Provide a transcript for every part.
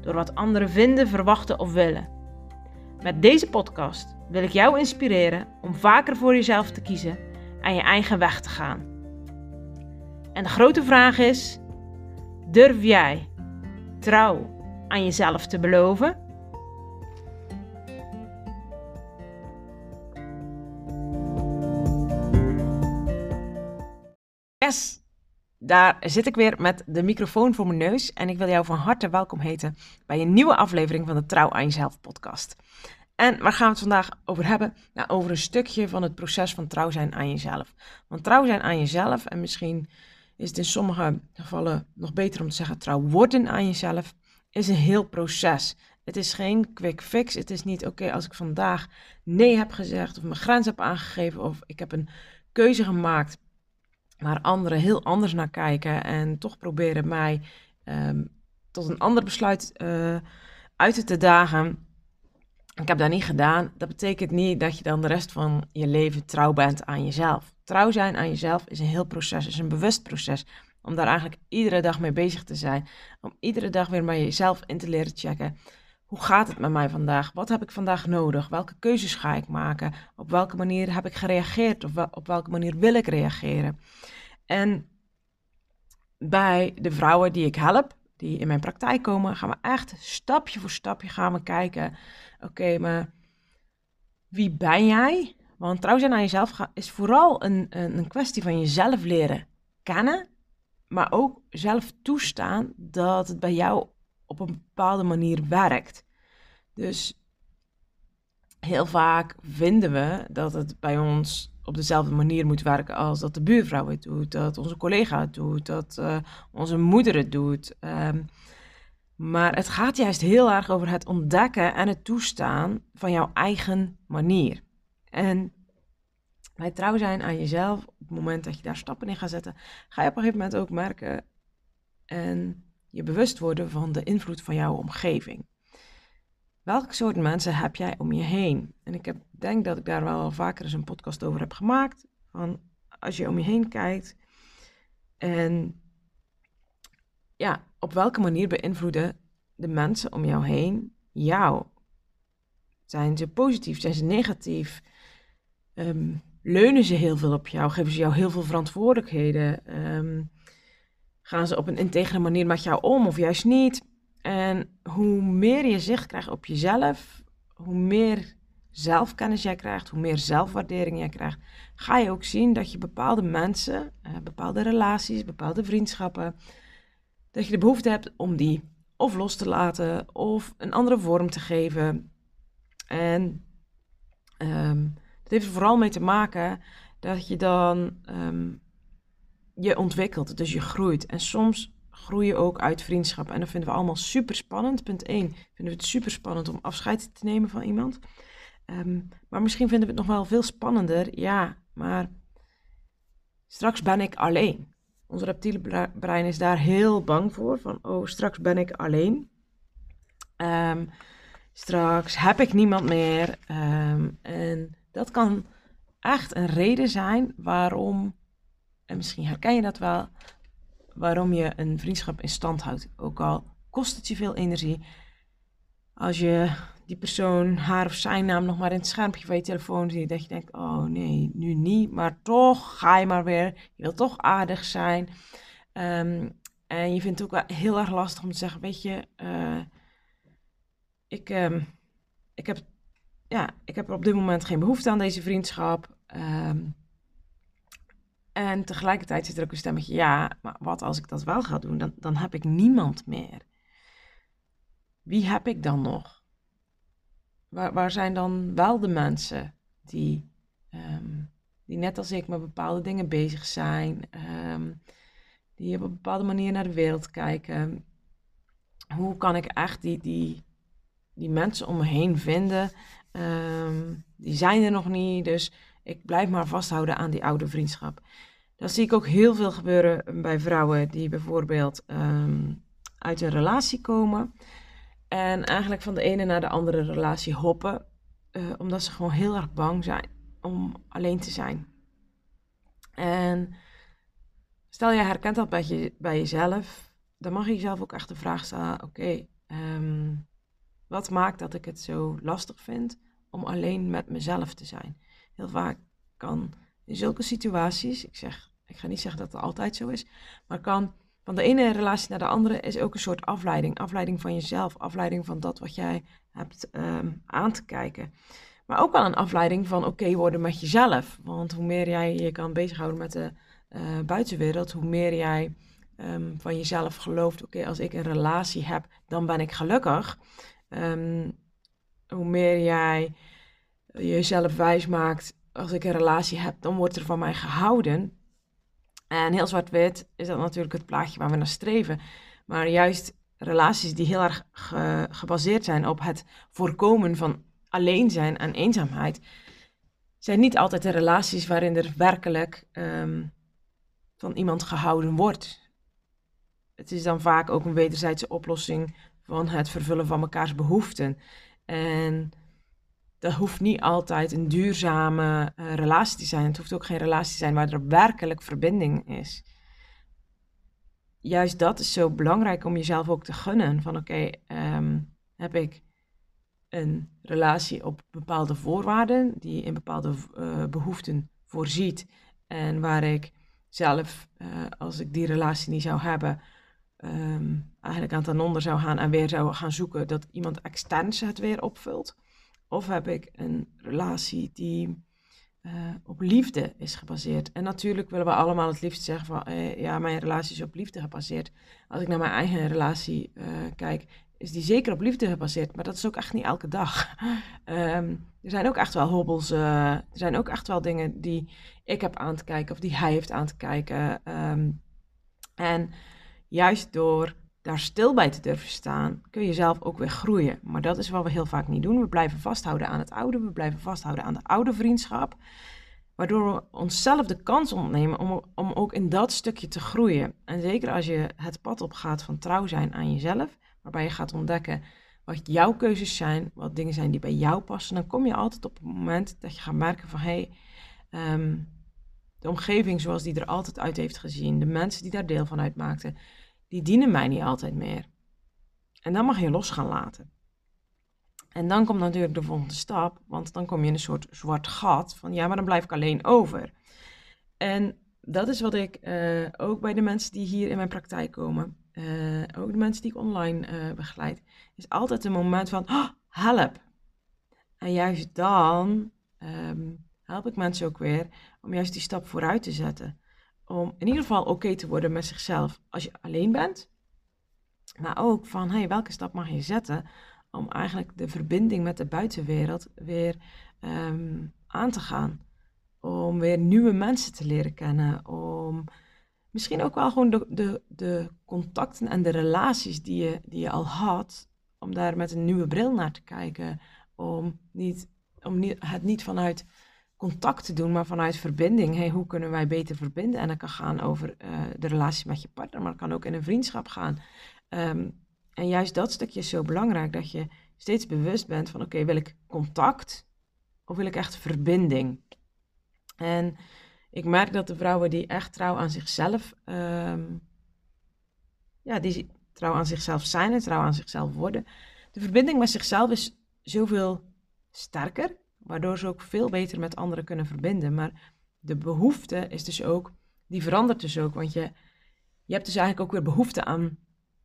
door wat anderen vinden, verwachten of willen. Met deze podcast wil ik jou inspireren om vaker voor jezelf te kiezen en je eigen weg te gaan. En de grote vraag is: durf jij trouw aan jezelf te beloven? Daar zit ik weer met de microfoon voor mijn neus en ik wil jou van harte welkom heten bij een nieuwe aflevering van de Trouw aan Jezelf podcast. En waar gaan we het vandaag over hebben? Nou, over een stukje van het proces van trouw zijn aan jezelf. Want trouw zijn aan jezelf, en misschien is het in sommige gevallen nog beter om te zeggen trouw worden aan jezelf, is een heel proces. Het is geen quick fix. Het is niet oké als ik vandaag nee heb gezegd of mijn grens heb aangegeven of ik heb een keuze gemaakt waar anderen heel anders naar kijken en toch proberen mij um, tot een ander besluit uh, uit te dagen. Ik heb dat niet gedaan. Dat betekent niet dat je dan de rest van je leven trouw bent aan jezelf. Trouw zijn aan jezelf is een heel proces, is een bewust proces. Om daar eigenlijk iedere dag mee bezig te zijn. Om iedere dag weer bij jezelf in te leren checken. Hoe gaat het met mij vandaag? Wat heb ik vandaag nodig? Welke keuzes ga ik maken? Op welke manier heb ik gereageerd? Of op welke manier wil ik reageren? En bij de vrouwen die ik help, die in mijn praktijk komen, gaan we echt stapje voor stapje gaan we kijken. Oké, maar wie ben jij? Want trouw zijn aan jezelf is vooral een, een kwestie van jezelf leren kennen, maar ook zelf toestaan dat het bij jou op een bepaalde manier werkt. Dus heel vaak vinden we dat het bij ons op dezelfde manier moet werken als dat de buurvrouw het doet, dat onze collega het doet, dat uh, onze moeder het doet. Um, maar het gaat juist heel erg over het ontdekken en het toestaan van jouw eigen manier. En bij trouw zijn aan jezelf, op het moment dat je daar stappen in gaat zetten, ga je op een gegeven moment ook merken en je bewust worden van de invloed van jouw omgeving. Welk soort mensen heb jij om je heen? En ik heb, denk dat ik daar wel vaker eens een podcast over heb gemaakt. Van als je om je heen kijkt en ja, op welke manier beïnvloeden de mensen om jou heen jou? Zijn ze positief? Zijn ze negatief? Um, leunen ze heel veel op jou? Geven ze jou heel veel verantwoordelijkheden? Um, gaan ze op een integere manier met jou om of juist niet? En hoe meer je zicht krijgt op jezelf, hoe meer zelfkennis jij krijgt, hoe meer zelfwaardering jij krijgt, ga je ook zien dat je bepaalde mensen, eh, bepaalde relaties, bepaalde vriendschappen, dat je de behoefte hebt om die of los te laten of een andere vorm te geven. En um, heeft er vooral mee te maken dat je dan um, je ontwikkelt, dus je groeit. En soms groeien ook uit vriendschap. En dat vinden we allemaal super spannend. Punt 1 vinden we het super spannend om afscheid te nemen van iemand. Um, maar misschien vinden we het nog wel veel spannender. Ja, maar straks ben ik alleen. Ons reptiele brein is daar heel bang voor. Van, oh, straks ben ik alleen. Um, straks heb ik niemand meer. Um, en dat kan echt een reden zijn waarom, en misschien herken je dat wel, waarom je een vriendschap in stand houdt. Ook al kost het je veel energie. Als je die persoon, haar of zijn naam nog maar in het schermpje van je telefoon ziet, dat je denkt, oh nee, nu niet, maar toch ga je maar weer. Je wilt toch aardig zijn. Um, en je vindt het ook wel heel erg lastig om te zeggen, weet je, uh, ik, um, ik, heb, ja, ik heb op dit moment geen behoefte aan deze vriendschap. Um, en tegelijkertijd zit er ook een stemmetje, ja, maar wat als ik dat wel ga doen, dan, dan heb ik niemand meer. Wie heb ik dan nog? Waar, waar zijn dan wel de mensen die, um, die net als ik met bepaalde dingen bezig zijn, um, die op een bepaalde manier naar de wereld kijken? Hoe kan ik echt die, die, die mensen om me heen vinden, ehm, die zijn er nog niet. Dus ik blijf maar vasthouden aan die oude vriendschap. Dat zie ik ook heel veel gebeuren bij vrouwen die bijvoorbeeld ehm, uit een relatie komen. En eigenlijk van de ene naar de andere relatie hoppen. Uh, omdat ze gewoon heel erg bang zijn om alleen te zijn. En stel je herkent dat bij, je, bij jezelf. Dan mag je jezelf ook echt de vraag stellen. Oké, ehm, wat maakt dat ik het zo lastig vind om alleen met mezelf te zijn? Heel vaak kan in zulke situaties, ik, zeg, ik ga niet zeggen dat het altijd zo is, maar kan van de ene relatie naar de andere is ook een soort afleiding. Afleiding van jezelf, afleiding van dat wat jij hebt ehm, aan te kijken. Maar ook wel een afleiding van oké worden met jezelf. Want hoe meer jij je kan bezighouden met de uh, buitenwereld, hoe meer jij ehm, van jezelf gelooft, oké, als ik een relatie heb, dan ben ik gelukkig. Um, hoe meer jij jezelf wijs maakt, als ik een relatie heb, dan wordt er van mij gehouden. En heel zwart-wit is dat natuurlijk het plaatje waar we naar streven. Maar juist relaties die heel erg gebaseerd zijn op het voorkomen van alleen zijn en eenzaamheid, zijn niet altijd de relaties waarin er werkelijk ehm, van iemand gehouden wordt. Het is dan vaak ook een wederzijdse oplossing van het vervullen van mekaars behoeften. En dat hoeft niet altijd een duurzame uh, relatie te zijn. Het hoeft ook geen relatie te zijn waar er werkelijk verbinding is. Juist dat is zo belangrijk om jezelf ook te gunnen. Van oké, ehm, heb ik een relatie op bepaalde voorwaarden, die in bepaalde uh, behoeften voorziet. En waar ik zelf, uh, als ik die relatie niet zou hebben, um, eigenlijk aan ten onder zou gaan en weer zou gaan zoeken dat iemand externs het weer opvult. Of heb ik een relatie die uh, op liefde is gebaseerd. En natuurlijk willen we allemaal het liefst zeggen van, uh, ja, mijn relatie is op liefde gebaseerd. Als ik naar mijn eigen relatie uh, kijk, is die zeker op liefde gebaseerd, maar dat is ook echt niet elke dag. um, er zijn ook echt wel hobbels, er zijn ook echt wel dingen die ik heb aan te kijken of die hij heeft aan te kijken. Um, en juist door daar stil bij te durven staan, kun je zelf ook weer groeien. Maar dat is wat we heel vaak niet doen. We blijven vasthouden aan het oude, we blijven vasthouden aan de oude vriendschap. Waardoor we onszelf de kans ontnemen om, om ook in dat stukje te groeien. En zeker als je het pad opgaat van trouw zijn aan jezelf, waarbij je gaat ontdekken wat jouw keuzes zijn, wat dingen zijn die bij jou passen, dan kom je altijd op het moment dat je gaat merken van hé, hey, um, de omgeving zoals die er altijd uit heeft gezien, de mensen die daar deel van uitmaakten, die dienen mij niet altijd meer. En dan mag je los gaan laten. En dan komt natuurlijk de volgende stap, want dan kom je in een soort zwart gat van ja, maar dan blijf ik alleen over. En dat is wat ik uh, ook bij de mensen die hier in mijn praktijk komen, uh, ook de mensen die ik online uh, begeleid, is altijd een moment van oh, help. En juist dan um, help ik mensen ook weer om juist die stap vooruit te zetten om in ieder geval oké te worden met zichzelf als je alleen bent. Maar ook van, hey, welke stap mag je zetten om eigenlijk de verbinding met de buitenwereld weer um, aan te gaan. Om weer nieuwe mensen te leren kennen. Om misschien ook wel gewoon de, de, de contacten en de relaties die je, die je al had, om daar met een nieuwe bril naar te kijken. Om, niet, om niet, het niet vanuit contact te doen, maar vanuit verbinding. Hey, hoe kunnen wij beter verbinden? En dat kan gaan over uh, de relatie met je partner, maar het kan ook in een vriendschap gaan. Um, en juist dat stukje is zo belangrijk, dat je steeds bewust bent van, oké, wil ik contact of wil ik echt verbinding? En ik merk dat de vrouwen die echt trouw aan zichzelf, um, ja, die trouw aan zichzelf zijn en trouw aan zichzelf worden, de verbinding met zichzelf is zoveel sterker waardoor ze ook veel beter met anderen kunnen verbinden. Maar de behoefte is dus ook, die verandert dus ook, want je, je hebt dus eigenlijk ook weer behoefte aan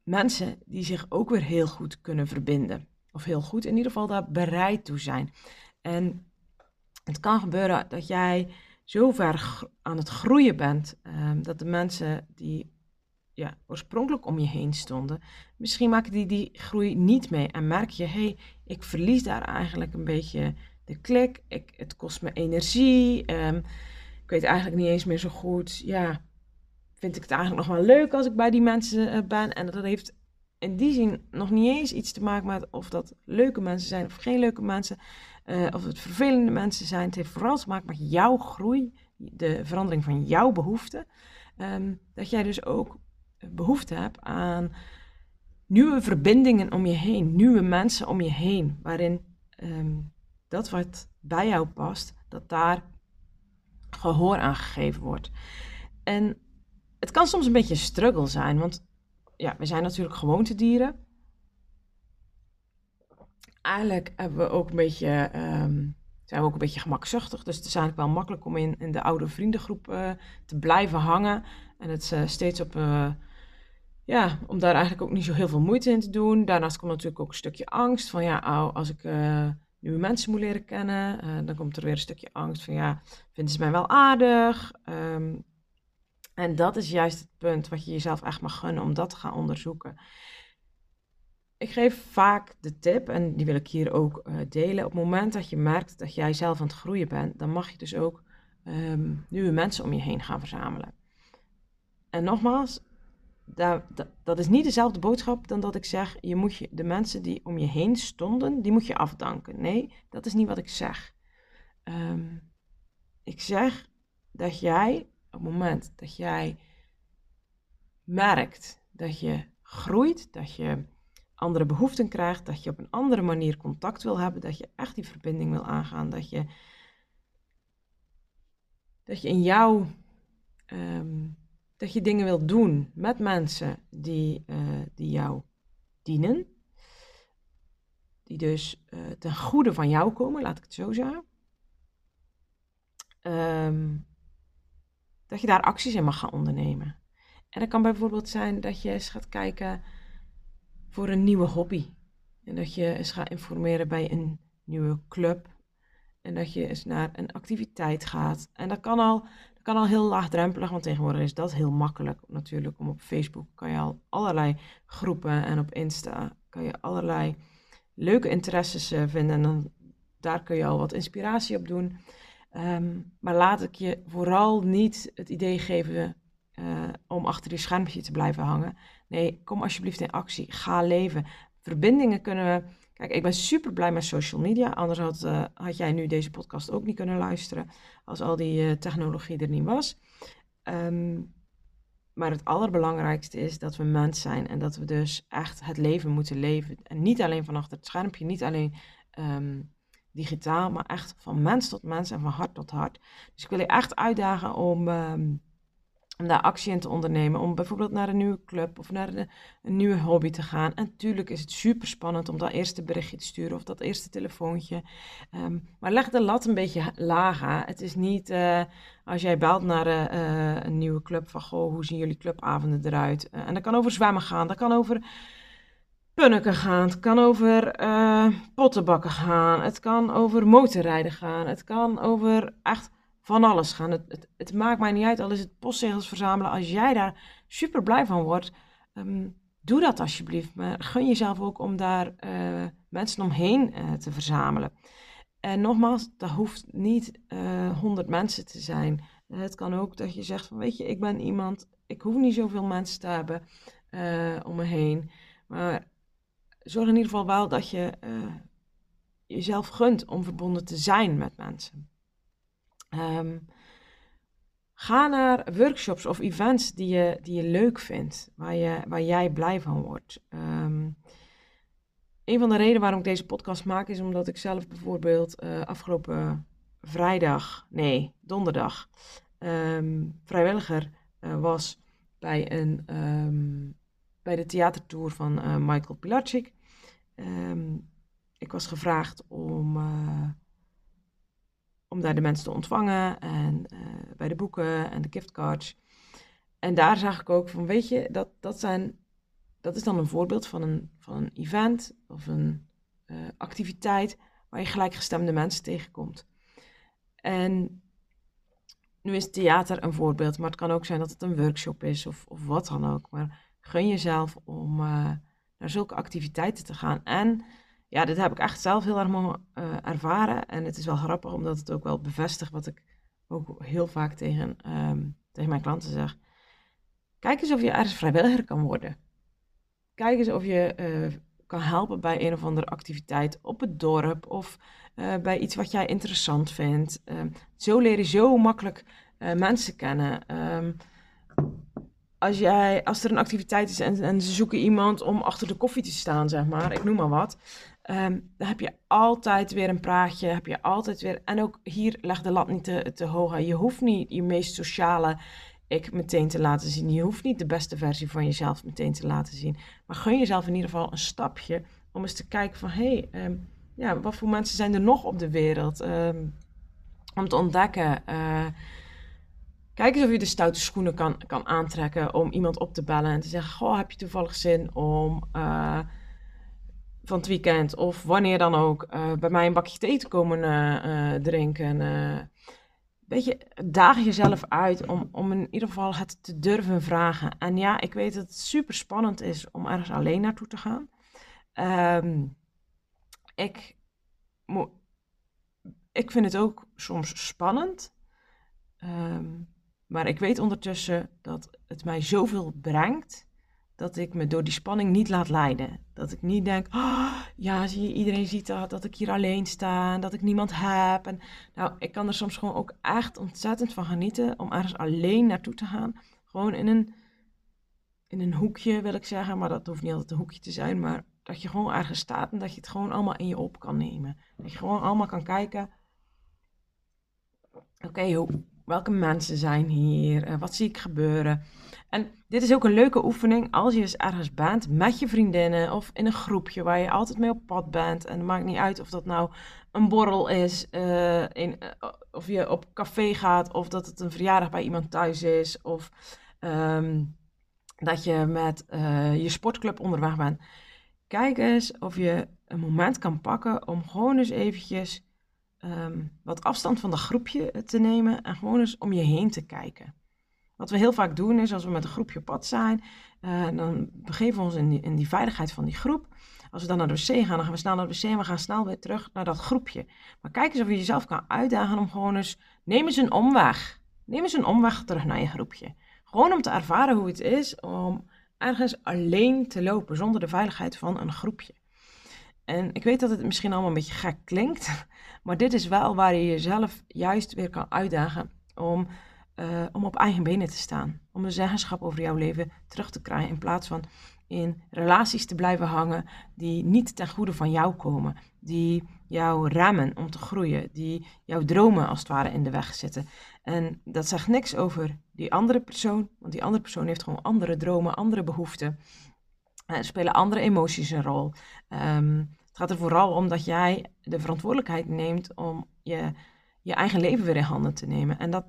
mensen die zich ook weer heel goed kunnen verbinden. Of heel goed, in ieder geval daar bereid toe zijn. En het kan gebeuren dat jij zo ver aan het groeien bent, um, dat de mensen die ja, oorspronkelijk om je heen stonden, misschien maken die die groei niet mee en merk je, hé, hey, ik verlies daar eigenlijk een beetje de klik. Ik, het kost me energie. Um, ik weet eigenlijk niet eens meer zo goed. Ja, vind ik het eigenlijk nog wel leuk als ik bij die mensen uh, ben. En dat heeft in die zin nog niet eens iets te maken met of dat leuke mensen zijn of geen leuke mensen. Uh, of het vervelende mensen zijn. Het heeft vooral te maken met jouw groei, de verandering van jouw behoeften. Ehm, dat jij dus ook behoefte hebt aan nieuwe verbindingen om je heen, nieuwe mensen om je heen, waarin ehm, dat wat bij jou past, dat daar gehoor aan gegeven wordt. En het kan soms een beetje een struggle zijn, want ja, we zijn natuurlijk gewoontedieren. Eigenlijk hebben we ook een beetje, um, zijn we ook een beetje gemakzuchtig. Dus het is eigenlijk wel makkelijk om in, in de oude vriendengroep uh, te blijven hangen. En het uh, steeds op, uh, ja, om daar eigenlijk ook niet zo heel veel moeite in te doen. Daarnaast komt natuurlijk ook een stukje angst van, ja, als ik nieuwe mensen moet leren kennen, dan komt er weer een stukje angst van, ja, vinden ze mij wel aardig? Um, en dat is juist het punt wat je jezelf echt mag gunnen om dat te gaan onderzoeken. Ik geef vaak de tip, en die wil ik hier ook uh, delen. Op het moment dat je merkt dat jij zelf aan het groeien bent, dan mag je dus ook um, nieuwe mensen om je heen gaan verzamelen. En nogmaals, dat, dat, is niet dezelfde boodschap dan dat ik zeg, je moet je, de mensen die om je heen stonden, die moet je afdanken. Nee, dat is niet wat ik zeg. Um, ik zeg dat jij op het moment dat jij merkt dat je groeit, dat je andere behoeften krijgt, dat je op een andere manier contact wil hebben, dat je echt die verbinding wil aangaan, dat je, dat je in jou, ehm, dat je dingen wilt doen met mensen die, uh, die jou dienen, die dus uh, ten goede van jou komen, laat ik het zo zeggen. Um, dat je daar acties in mag gaan ondernemen. En dat kan bijvoorbeeld zijn dat je eens gaat kijken voor een nieuwe hobby. En dat je eens gaat informeren bij een nieuwe club. En dat je eens naar een activiteit gaat. En dat kan al, kan al heel laagdrempelig, want tegenwoordig is dat heel makkelijk natuurlijk. Om op Facebook kan je al allerlei groepen en op Insta kan je allerlei leuke interesses eh, vinden. En dan, daar kun je al wat inspiratie op doen. Ehm, maar laat ik je vooral niet het idee geven uh, om achter die schermpje te blijven hangen. Nee, kom alsjeblieft in actie. Ga leven. Verbindingen kunnen we. Kijk, ik ben super blij met social media. Anders had, uh, had jij nu deze podcast ook niet kunnen luisteren. Als al die uh, technologie er niet was. Um, maar het allerbelangrijkste is dat we mens zijn. En dat we dus echt het leven moeten leven. En niet alleen van achter het schermpje. Niet alleen. Um, digitaal, maar echt van mens tot mens en van hart tot hart. Dus ik wil je echt uitdagen om, um, om daar actie in te ondernemen. Om bijvoorbeeld naar een nieuwe club of naar een, nieuwe hobby te gaan. En natuurlijk is het super spannend om dat eerste berichtje te sturen of dat eerste telefoontje. Um, maar leg de lat een beetje lager. Het is niet uh, als jij belt naar uh, een nieuwe club van goh, hoe zien jullie clubavonden eruit? En dat kan over zwemmen gaan, dat kan over punniken gaan. Het kan over pottenbakken gaan. Het kan over motorrijden gaan. Het kan over echt van alles gaan. Het, het, het maakt mij niet uit, al is het postzegels verzamelen. Als jij daar super blij van wordt, um, doe dat alsjeblieft. Maar gun jezelf ook om daar uh, mensen omheen uh, te verzamelen. En nogmaals, dat hoeft niet honderd mensen te zijn. Het kan ook dat je zegt van, weet je, ik ben iemand, ik hoef niet zoveel mensen te hebben om me heen. Maar zorg in ieder geval wel dat je uh, jezelf gunt om verbonden te zijn met mensen. Um, ga naar workshops of events die je, die je leuk vindt, waar, je, waar jij blij van wordt. Um, een van de redenen waarom ik deze podcast maak is omdat ik zelf bijvoorbeeld uh, afgelopen vrijdag, nee, donderdag, um, vrijwilliger uh, was bij, een, bij de theatertour van uh, Michael Pilarczyk. Ik was gevraagd om, om daar de mensen te ontvangen en uh, bij de boeken en de giftcards. En daar zag ik ook van, weet je, dat, dat, zijn, dat is dan een voorbeeld van een, van een event of een uh, activiteit waar je gelijkgestemde mensen tegenkomt. En nu is theater een voorbeeld, maar het kan ook zijn dat het een workshop is of, of wat dan ook. Maar gun jezelf om naar zulke activiteiten te gaan. En ja, dit heb ik echt zelf heel erg mogen uh, ervaren. En het is wel grappig, omdat het ook wel bevestigt wat ik ook heel vaak tegen, um, tegen mijn klanten zeg. Kijk eens of je ergens vrijwilliger kan worden. kijk eens of je eh, kan helpen bij een of andere activiteit op het dorp of eh, bij iets wat jij interessant vindt. Ehm, zo leer je zo makkelijk mensen kennen. Ehm, als, jij, als er een activiteit is en, en, ze zoeken iemand om achter de koffie te staan, zeg maar, ik noem maar wat. Ehm, dan heb je altijd weer een praatje, heb je altijd weer... En ook hier leg de lat niet te, te hoog Je hoeft niet je meest sociale ik meteen te laten zien. Je hoeft niet de beste versie van jezelf meteen te laten zien. Maar gun jezelf in ieder geval een stapje om eens te kijken van... hé, hey, ehm, ja, wat voor mensen zijn er nog op de wereld? Um, om te ontdekken... Uh, Kijk eens of je de stoute schoenen kan, kan aantrekken om iemand op te bellen en te zeggen: Goh, heb je toevallig zin om uh, van het weekend of wanneer dan ook uh, bij mij een bakje thee te komen uh, drinken? Weet je, daag jezelf uit om, om in ieder geval het te durven vragen. En ja, ik weet dat het super spannend is om ergens alleen naartoe te gaan. Um, ik, ik vind het ook soms spannend. Um, maar ik weet ondertussen dat het mij zoveel brengt dat ik me door die spanning niet laat leiden. Dat ik niet denk, oh, ja, zie iedereen ziet dat, dat ik hier alleen sta, dat ik niemand heb. En, nou, ik kan er soms gewoon ook echt ontzettend van genieten om ergens alleen naartoe te gaan. Gewoon in een, in een hoekje, wil ik zeggen, maar dat hoeft niet altijd een hoekje te zijn, maar dat je gewoon ergens staat en dat je het gewoon allemaal in je op kan nemen. Dat je gewoon allemaal kan kijken, oké, welke mensen zijn hier? Eh, wat zie ik gebeuren? En dit is ook een leuke oefening als je eens ergens bent met je vriendinnen of in een groepje waar je altijd mee op pad bent. En het maakt niet uit of dat nou een borrel is, uh, in, uh, of je op café gaat, of dat het een verjaardag bij iemand thuis is, of um, dat je met je sportclub onderweg bent. Kijk eens of je een moment kan pakken om gewoon eens eventjes Ehm, wat afstand van dat groepje te nemen en gewoon eens om je heen te kijken. Wat we heel vaak doen is als we met een groepje pad zijn, uh, dan begeven we ons in die, in die veiligheid van die groep. Als we dan naar de wc gaan, dan gaan we snel naar de wc en we gaan snel weer terug naar dat groepje. Maar kijk eens of je jezelf kan uitdagen om gewoon eens, neem eens een omweg. Neem eens een omweg terug naar je groepje. Gewoon om te ervaren hoe het is om ergens alleen te lopen zonder de veiligheid van een groepje. En ik weet dat het misschien allemaal een beetje gek klinkt, maar dit is wel waar je jezelf juist weer kan uitdagen om, uh, om op eigen benen te staan. Om een zeggenschap over jouw leven terug te krijgen in plaats van in relaties te blijven hangen die niet ten goede van jou komen. Die jou remmen om te groeien, die jouw dromen als het ware in de weg zitten. En dat zegt niks over die andere persoon, want die andere persoon heeft gewoon andere dromen, andere behoeften. Er spelen andere emoties een rol. Um, het gaat er vooral om dat jij de verantwoordelijkheid neemt om je, je eigen leven weer in handen te nemen. En, dat,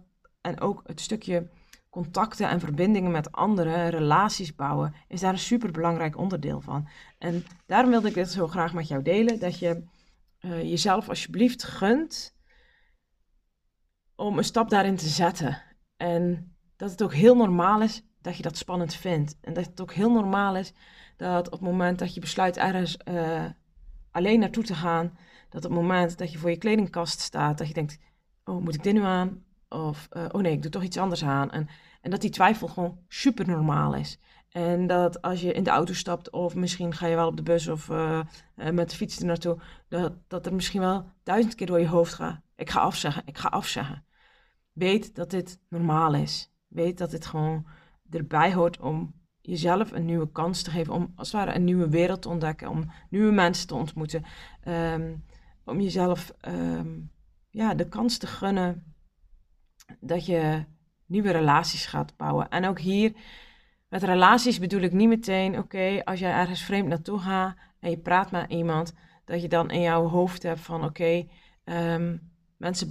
en ook het stukje contacten en verbindingen met anderen, relaties bouwen, is daar een super belangrijk onderdeel van. En daarom wilde ik dit zo graag met jou delen, dat je uh, jezelf alsjeblieft gunt om een stap daarin te zetten. En dat het ook heel normaal is dat je dat spannend vindt. En dat het ook heel normaal is dat op het moment dat je besluit ergens uh, alleen naartoe te gaan, dat op het moment dat je voor je kledingkast staat, dat je denkt, oh, moet ik dit nu aan? Of, uh, oh nee, ik doe toch iets anders aan. En, en dat die twijfel gewoon super normaal is. En dat als je in de auto stapt, of misschien ga je wel op de bus of uh, met de fiets er naartoe, dat, dat er misschien wel duizend keer door je hoofd gaat. Ik ga afzeggen, ik ga afzeggen. Weet dat dit normaal is. Weet dat dit gewoon erbij hoort om jezelf een nieuwe kans te geven om als het ware een nieuwe wereld te ontdekken, om nieuwe mensen te ontmoeten, ehm, om jezelf um, ja, de kans te gunnen dat je nieuwe relaties gaat bouwen. En ook hier, met relaties bedoel ik niet meteen, oké, als jij ergens vreemd naartoe gaat en je praat met iemand, dat je dan in jouw hoofd hebt van, oké, um, mensen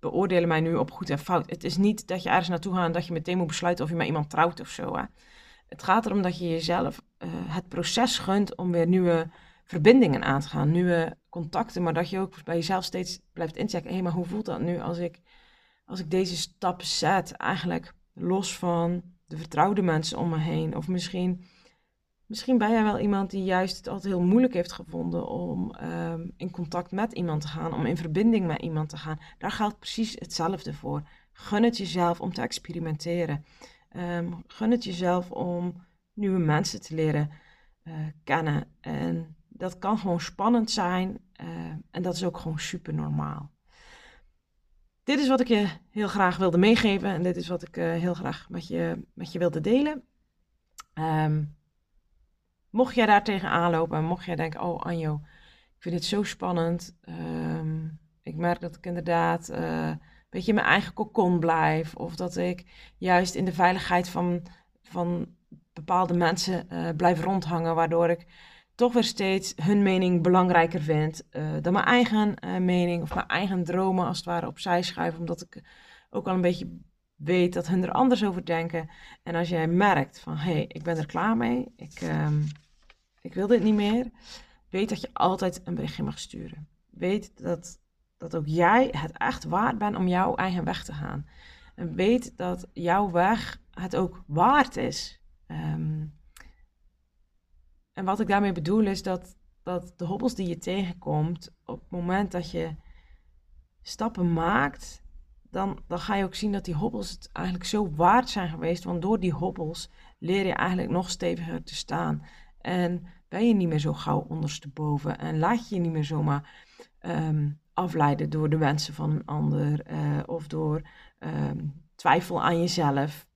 beoordelen mij nu op goed en fout. Het is niet dat je ergens naartoe gaat en dat je meteen moet besluiten of je met iemand trouwt of zo. Hè. Het gaat erom dat je jezelf uh, het proces gunt om weer nieuwe verbindingen aan te gaan, nieuwe contacten, maar dat je ook bij jezelf steeds blijft inchecken. Hé, hey, maar hoe voelt dat nu als ik, als ik deze stap zet, eigenlijk los van de vertrouwde mensen om me heen? Of misschien, misschien ben jij wel iemand die juist het altijd heel moeilijk heeft gevonden om um, in contact met iemand te gaan, om in verbinding met iemand te gaan. Daar geldt precies hetzelfde voor. Gun het jezelf om te experimenteren. Um, gun het jezelf om nieuwe mensen te leren kennen. En dat kan gewoon spannend zijn en dat is ook gewoon super normaal. Dit is wat ik je heel graag wilde meegeven en dit is wat ik heel graag met je, met je wilde delen. Um, mocht jij daar lopen en mocht jij denken, oh Anjo, ik vind het zo spannend. Um, ik merk dat ik inderdaad uh, een beetje mijn eigen kokon blijf. Of dat ik juist in de veiligheid van, van bepaalde mensen uh, blijf rondhangen. Waardoor ik toch weer steeds hun mening belangrijker vind uh, dan mijn eigen mening. Of mijn eigen dromen als het ware opzij schuiven. Omdat ik ook al een beetje weet dat hun er anders over denken. En als jij merkt van, hé, hey, ik ben er klaar mee. Ik, um, ik wil dit niet meer. Weet dat je altijd een berichtje mag sturen. Weet dat, dat ook jij het echt waard bent om jouw eigen weg te gaan. En weet dat jouw weg het ook waard is. Um, en wat ik daarmee bedoel is dat, dat de hobbels die je tegenkomt, op het moment dat je stappen maakt, dan, dan ga je ook zien dat die hobbels het eigenlijk zo waard zijn geweest. Want door die hobbels leer je eigenlijk nog steviger te staan. En ben je niet meer zo gauw ondersteboven. En laat je je niet meer zomaar um, afleiden door de wensen van een ander. Uh, of door um, twijfel aan jezelf.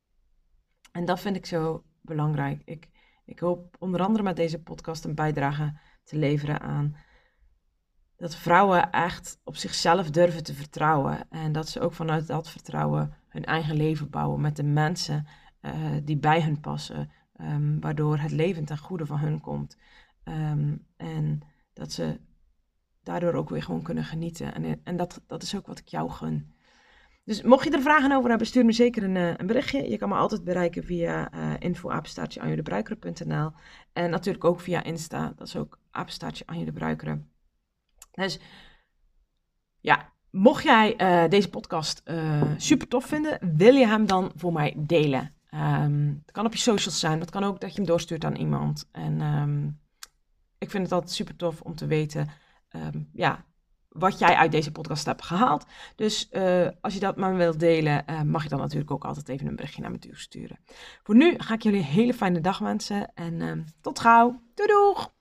En dat vind ik zo belangrijk. Ik, ik hoop onder andere met deze podcast een bijdrage te leveren aan dat vrouwen echt op zichzelf durven te vertrouwen. En dat ze ook vanuit dat vertrouwen hun eigen leven bouwen met de mensen uh, die bij hun passen. Um, waardoor het leven ten goede van hun komt. Um, en dat ze daardoor ook weer gewoon kunnen genieten. En, en dat, dat is ook wat ik jou gun. Dus mocht je er vragen over hebben, stuur me zeker een, uh, een berichtje. Je kan me altijd bereiken via uh, info-apenstaartje En natuurlijk ook via Insta, dat is ook apenstaartje Bruikeren. Dus ja, mocht jij uh, deze podcast super tof vinden, wil je hem dan voor mij delen? Um, kan op je socials zijn, dat kan ook dat je hem doorstuurt aan iemand. En um, ik vind het altijd super tof om te weten um, ja, wat jij uit deze podcast hebt gehaald. Dus uh, als je dat maar wilt delen, uh, mag je dan natuurlijk ook altijd even een berichtje naar me toe sturen. Voor nu ga ik jullie een hele fijne dag wensen en tot gauw. Doei doeg!